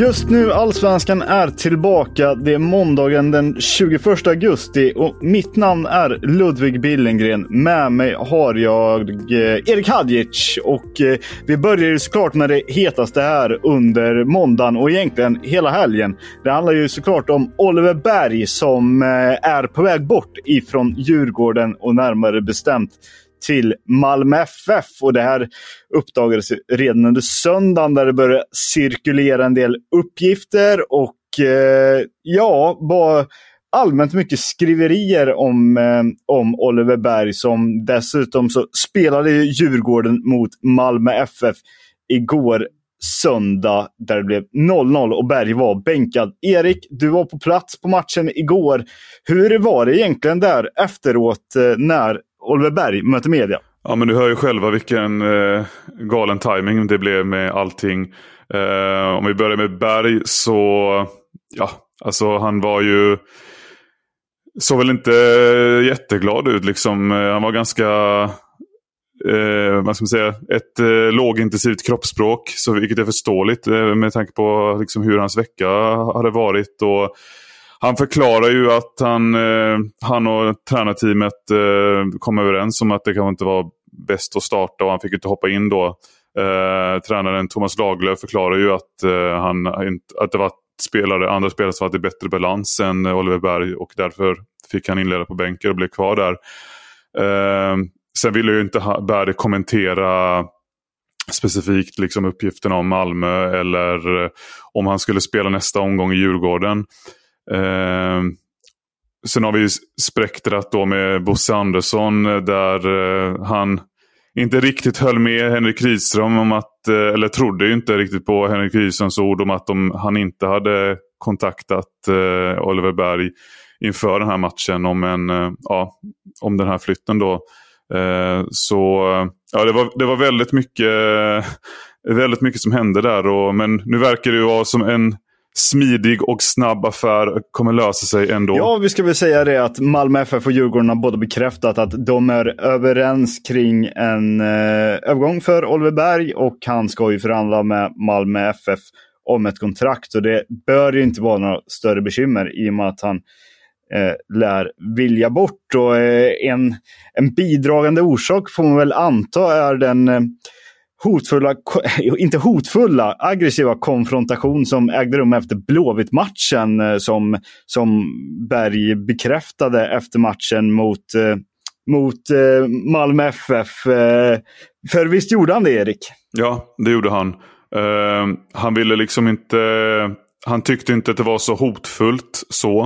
Just nu Allsvenskan är tillbaka. Det är måndagen den 21 augusti och mitt namn är Ludvig Billengren. Med mig har jag eh, Erik Hadjic och eh, vi börjar ju såklart med det hetaste här under måndagen och egentligen hela helgen. Det handlar ju såklart om Oliver Berg som eh, är på väg bort ifrån Djurgården och närmare bestämt till Malmö FF. Och det här uppdagades redan under söndagen där det började cirkulera en del uppgifter och eh, ja, bara allmänt mycket skriverier om, eh, om Oliver Berg som dessutom så spelade Djurgården mot Malmö FF igår söndag där det blev 0-0 och Berg var bänkad. Erik, du var på plats på matchen igår. Hur var det egentligen där efteråt eh, när Oliver Berg möter media. Ja men du hör ju själva vilken eh, galen timing det blev med allting. Eh, om vi börjar med Berg så, ja, alltså han var ju, såg väl inte eh, jätteglad ut liksom. Eh, han var ganska, eh, vad ska man säga, ett eh, lågintensivt kroppsspråk. Så, vilket är förståeligt eh, med tanke på liksom, hur hans vecka hade varit. Och han förklarar ju att han, eh, han och tränarteamet eh, kom överens om att det kanske inte var bäst att starta och han fick inte hoppa in då. Eh, tränaren Thomas Lagerlöf förklarar ju att, eh, han, att det var spelare, andra spelare som hade bättre balans än Oliver Berg och därför fick han inleda på bänken och blev kvar där. Eh, sen ville ju inte Berg kommentera specifikt liksom uppgifterna om Malmö eller eh, om han skulle spela nästa omgång i Djurgården. Eh, sen har vi spektrat då med Bosse Andersson eh, där eh, han inte riktigt höll med Henrik Rydström om att, eh, eller trodde inte riktigt på Henrik Rydströms ord om att de, han inte hade kontaktat eh, Oliver Berg inför den här matchen om, en, eh, ja, om den här flytten. Då. Eh, så eh, ja, det, var, det var väldigt mycket, väldigt mycket som hände där. Och, men nu verkar det vara som en smidig och snabb affär kommer lösa sig ändå. Ja, vi ska väl säga det att Malmö FF och Djurgården har båda bekräftat att de är överens kring en eh, övergång för Oliver Berg och han ska ju förhandla med Malmö FF om ett kontrakt och det bör ju inte vara några större bekymmer i och med att han eh, lär vilja bort. Och, eh, en, en bidragande orsak får man väl anta är den eh, hotfulla, inte hotfulla, aggressiva konfrontation som ägde rum efter Blåvitt-matchen eh, som, som Berg bekräftade efter matchen mot, eh, mot eh, Malmö FF. För visst gjorde han det, Erik? Ja, det gjorde han. Uh, han ville liksom inte... Han tyckte inte att det var så hotfullt så.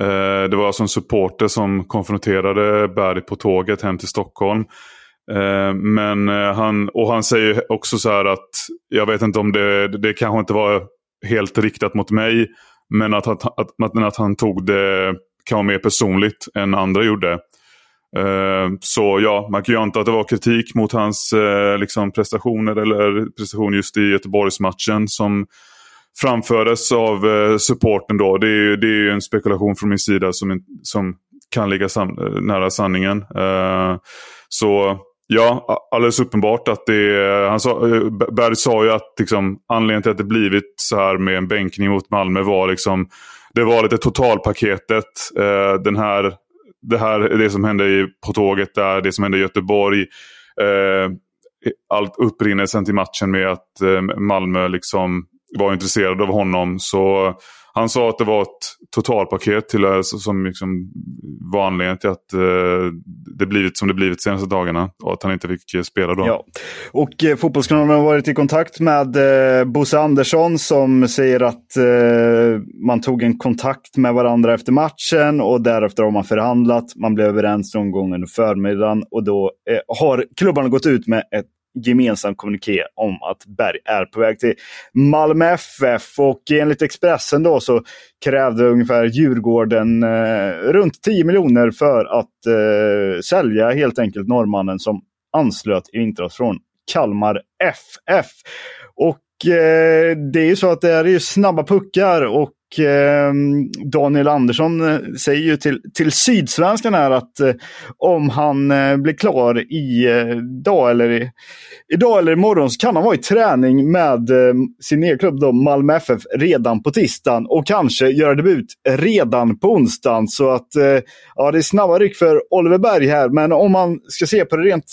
Uh, det var alltså en supporter som konfronterade Berg på tåget hem till Stockholm. Eh, men eh, han, och han säger också så här att jag vet inte om det, det kanske inte var helt riktat mot mig. Men att, att, att, att han tog det kan vara mer personligt än andra gjorde. Eh, så ja, man kan ju anta att det var kritik mot hans liksom prestationer eller prestation just i Göteborgsmatchen som framfördes av supporten då. Det är, det är en spekulation från min sida som, som kan ligga nära sanningen. så Ja, alldeles uppenbart att det han sa, eh, Berg sa ju att liksom, anledningen till att det blivit så här med en bänkning mot Malmö var liksom det var lite totalpaketet. Eh, den här det här, det som hände i, på tåget där, det som hände i Göteborg. Eh, allt upprinnelsen till matchen med att eh, Malmö liksom var intresserad av honom. Så han sa att det var ett totalpaket till, som liksom var anledningen till att eh, det blivit som det blivit de senaste dagarna. Och att han inte fick eh, spela då. Ja. Och eh, Fotbollskanalen har varit i kontakt med eh, Bosse Andersson som säger att eh, man tog en kontakt med varandra efter matchen och därefter har man förhandlat. Man blev överens någon gång under förmiddagen och då eh, har klubbarna gått ut med ett gemensam kommuniké om att Berg är på väg till Malmö FF. Och enligt Expressen då så krävde ungefär Djurgården eh, runt 10 miljoner för att eh, sälja helt enkelt norrmannen som anslöt i vintras från Kalmar FF. Och Eh, det är ju så att det är ju snabba puckar och eh, Daniel Andersson eh, säger ju till, till Sydsvenskan här att om han blir klar i dag eller i, idag eller imorgon så kan han vara i träning med sin egen klubb då, Malmö FF redan på tisdagen och kanske göra debut redan på onsdagen. Så att ja, det är snabba ryck för Oliver Berg här. Men om man ska se på det rent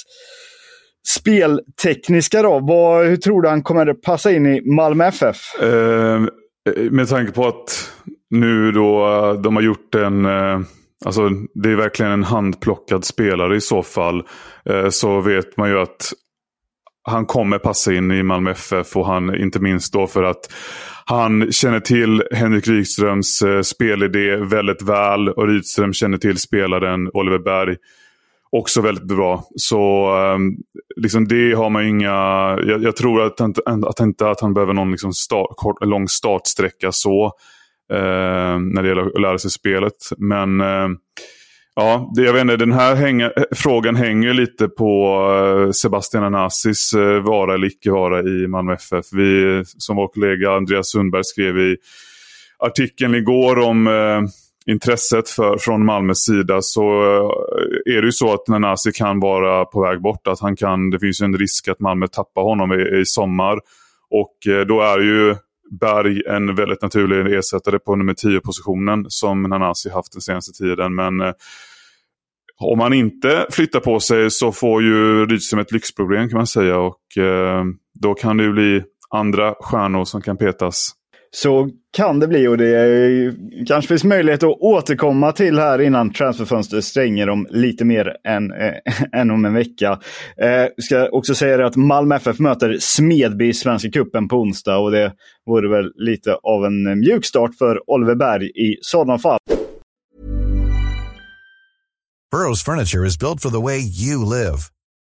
speltekniska då, vad, hur tror du han kommer passa in i Malmö FF? Eh, med tanke på att nu då de har gjort en... Eh, alltså det är verkligen en handplockad spelare i så fall. Eh, så vet man ju att han kommer passa in i Malmö FF och han inte minst då för att han känner till Henrik Rydströms eh, spelidé väldigt väl och Rydström känner till spelaren Oliver Berg också väldigt bra. Så um, liksom det har man inga... Jag, jag tror att, att, att, inte att han behöver någon liksom start, kort, lång startsträcka så. Uh, när det gäller att lära sig spelet. Men uh, ja, det, jag vet inte, den här hänga, frågan hänger lite på uh, Sebastian Anasis uh, eh, vara eller icke vara i Malmö FF. Vi, som vår kollega Andreas Sundberg skrev i artikeln igår om intresset för, från Malmös sida så eh, är det ju så att Nanasi kan vara på väg bort. Att han kan, det finns en risk att Malmö tappar honom i, i sommar. Och eh, då är ju Berg en väldigt naturlig ersättare på nummer 10-positionen som Nanasi haft den senaste tiden. Men eh, om han inte flyttar på sig så får ju Rydström ett lyxproblem kan man säga. Och då kan det ju bli andra stjärnor som kan petas. Så kan det bli och det är, kanske finns möjlighet att återkomma till här innan transferfönstret stänger om lite mer än, äh, än om en vecka. Eh, ska också säga det att Malmö FF möter Smedby i Svenska Cupen på onsdag och det vore väl lite av en mjuk start för Oliver Berg i sådana fall. Burrows furniture is built for the way you live.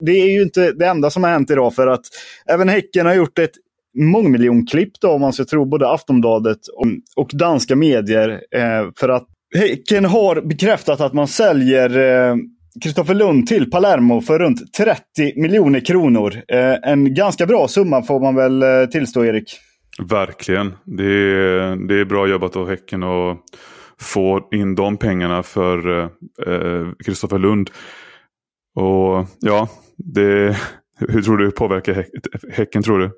Det är ju inte det enda som har hänt idag för att även Häcken har gjort ett mångmiljonklipp då om man ska tro både Aftonbladet och, danska medier. Eh, för att Häcken har bekräftat att man säljer eh, Kristoffer eh, Lund till Palermo för runt 30 miljoner kronor. Eh, en ganska bra summa får man väl eh, tillstå Erik. Verkligen. Det är, det är bra jobbat av Häcken att få in de pengarna för eh, eh, Kristoffer eh, Lund. Och ja, det, hur tror du det påverkar Häcken tror du?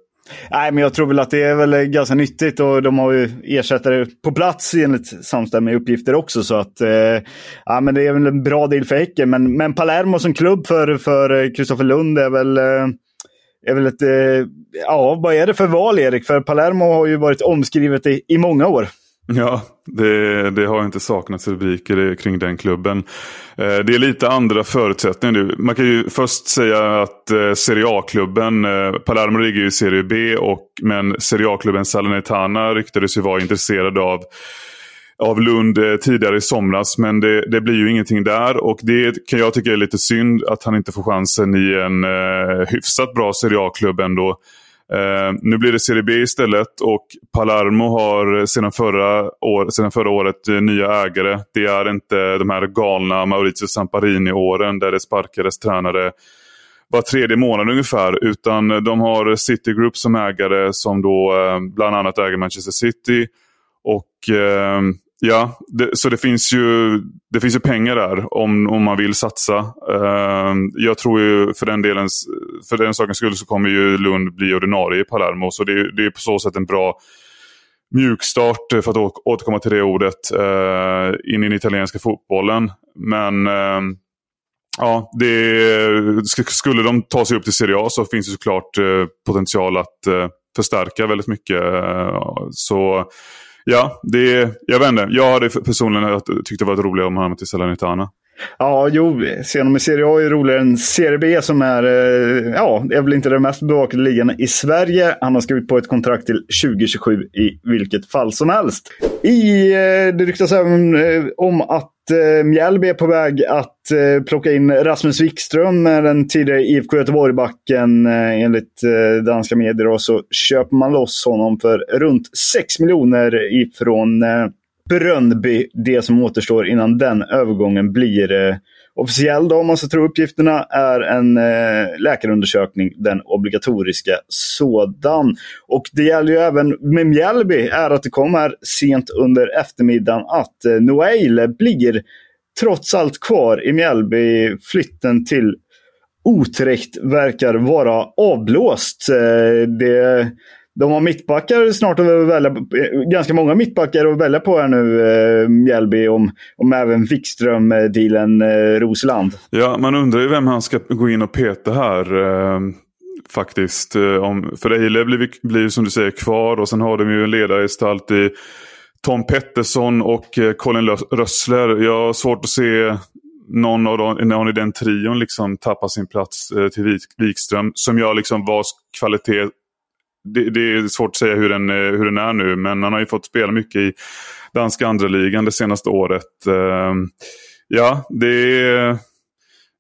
Nej, men jag tror väl att det är väl ganska nyttigt och de har ju ersättare på plats enligt samstämmiga uppgifter också. Så att eh, ja, men det är väl en bra del för Häcken. Men, men Palermo som klubb för för eh, Kristoffer Lund är väl, eh, är väl ett... Eh, ja, vad är det för val Erik? För Palermo har ju varit omskrivet i, i många år. Ja, det, det, har inte saknats rubriker kring den klubben. Eh, det är lite andra förutsättningar nu. Man kan ju först säga att eh, Serie A-klubben, eh, Palermo ligger ju i Serie B, och, men Serie A-klubben Salernitana ryktades ju vara intresserad av av Lund tidigare i somras. Men det, det, blir ju ingenting där. Och det kan jag tycka är lite synd att han inte får chansen i en eh, hyfsat bra Serie A-klubb ändå. Eh, nu blir det Serie B istället och Palermo har sedan förra, år, sedan förra året eh, nya ägare. Det är inte de här galna Maurizio Samparini-åren där det sparkades tränare var tredje månad ungefär. Utan de har City Group som ägare som då eh, bland annat äger Manchester City. Och eh, Ja, det, så det finns, ju, det finns ju pengar där om, om man vill satsa. Uh, jag tror ju för den delen, för den sakens skull så kommer ju Lund bli ordinarie i Palermo. Så det, det är på så sätt en bra mjukstart, för att återkomma till det ordet, uh, in i den italienska fotbollen. Men uh, ja, det, skulle de ta sig upp till Serie A så finns det såklart uh, potential att uh, förstärka väldigt mycket. så Ja, det, jag vet inte. Jag hade personligen tyckt det varit roligare om han var i Salernitana. Ja, jo, Serien honom i Serie A är roligare än Serie B som är, Ja, ja, är väl inte den mest bevakade ligan i Sverige. Han har skrivit på ett kontrakt till 2027 i vilket fall som helst. I, eh, det ryktas även eh, om att Mjällby är på väg att plocka in Rasmus Wikström, den tidigare IFK Göteborg-backen. Enligt danska medier så köper man loss honom för runt 6 miljoner ifrån Brönnby det som återstår innan den övergången blir eh, officiell, då, om man ska tro uppgifterna, är en eh, läkarundersökning, den obligatoriska sådan. Och det gäller ju även med Mjällby, är att det kommer sent under eftermiddagen att eh, Noel blir trots allt kvar i Mjällby. Flytten till Utrecht verkar vara avblåst. Eh, det de har mittbackar snart att välja, ganska många mittbackar att välja på här nu, eh, Mjällby, om, om även Wikström-dealen eh, Rosland. Ja, man undrar ju vem han ska gå in och peta här. Eh, faktiskt. Eh, om, för Eile blir, blir som du säger kvar och sen har de ju en ledargestalt i Tom Pettersson och eh, Colin Rössler. Jag har svårt att se någon, av dem, någon i den trion liksom tappa sin plats eh, till Wikström. Som jag liksom vars kvalitet det, det, är svårt att säga hur den, eh, hur den är nu, men han har ju fått spela mycket i danska andra ligan det senaste året. Eh, ja, det är...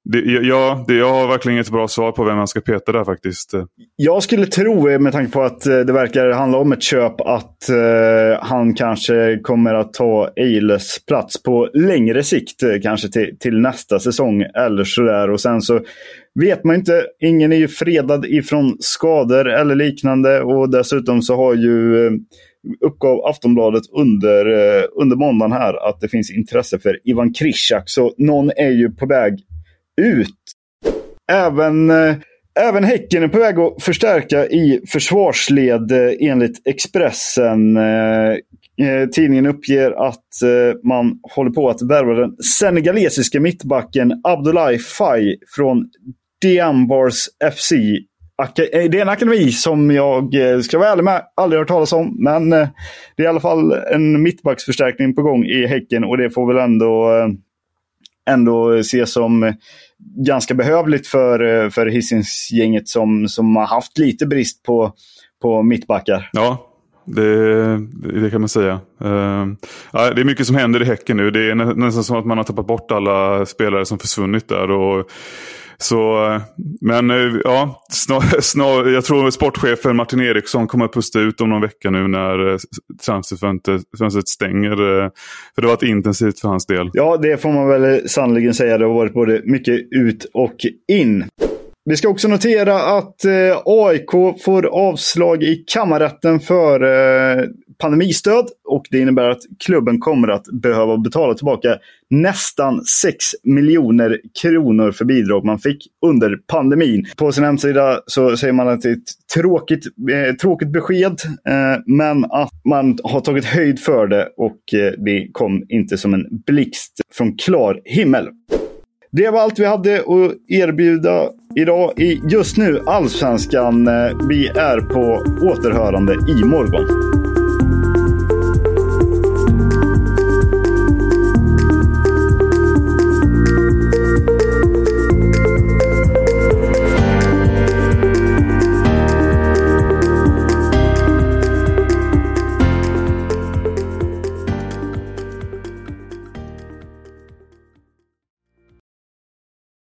Det, ja, det, jag har verkligen inget bra svar på vem man ska peta där faktiskt. Jag skulle tro, eh, med tanke på att eh, det verkar handla om ett köp, att eh, han kanske kommer att ta Eiles plats på längre sikt. Eh, kanske till, till nästa säsong eller sådär. Och sen så vet man inte. Ingen är ju fredad ifrån skador eller liknande. Och dessutom så har ju uppgav Aftonbladet under, under måndagen här att det finns intresse för Ivan Krishak. Så någon är ju på väg ut. Även, eh, även Häcken är på väg att förstärka i försvarsled eh, enligt Expressen. Eh, tidningen uppger att man håller på att värva den senegalesiska mittbacken Abdoulaye Faye från Diambars FC. Det är en akademi som jag ska vara ärlig med, aldrig hört talas om. Men det är i alla fall en mittbacksförstärkning på gång i Häcken och det får väl ändå, ändå ses som ganska behövligt för, eh, för Hisingsgänget som, som har haft lite brist på, på mittbackar. Ja, det, det, kan man säga. Uh, ja, det är mycket som händer i Häcken nu. Det är nästan som att man har tappat bort alla spelare som försvunnit där. Och så, men eh, ja, snar, snar, jag tror sportchefen Martin Eriksson kommer att pusta ut om någon vecka nu när eh, transferfönstret stänger. Eh, för det har varit intensivt för hans del. Ja, det får man väl sannoliken säga. Det har varit både mycket ut och in. Vi ska också notera att AIK får avslag i kammarrätten för pandemistöd och det innebär att klubben kommer att behöva betala tillbaka nästan 6 miljoner kronor för bidrag man fick under pandemin. På sin hemsida så säger man att det är ett tråkigt, eh, tråkigt besked, eh, men att man har tagit höjd för det och eh, det kom inte som en blixt från klar himmel. Det var allt vi hade att erbjuda idag i just nu Allsvenskan. Eh, vi är på återhörande imorgon.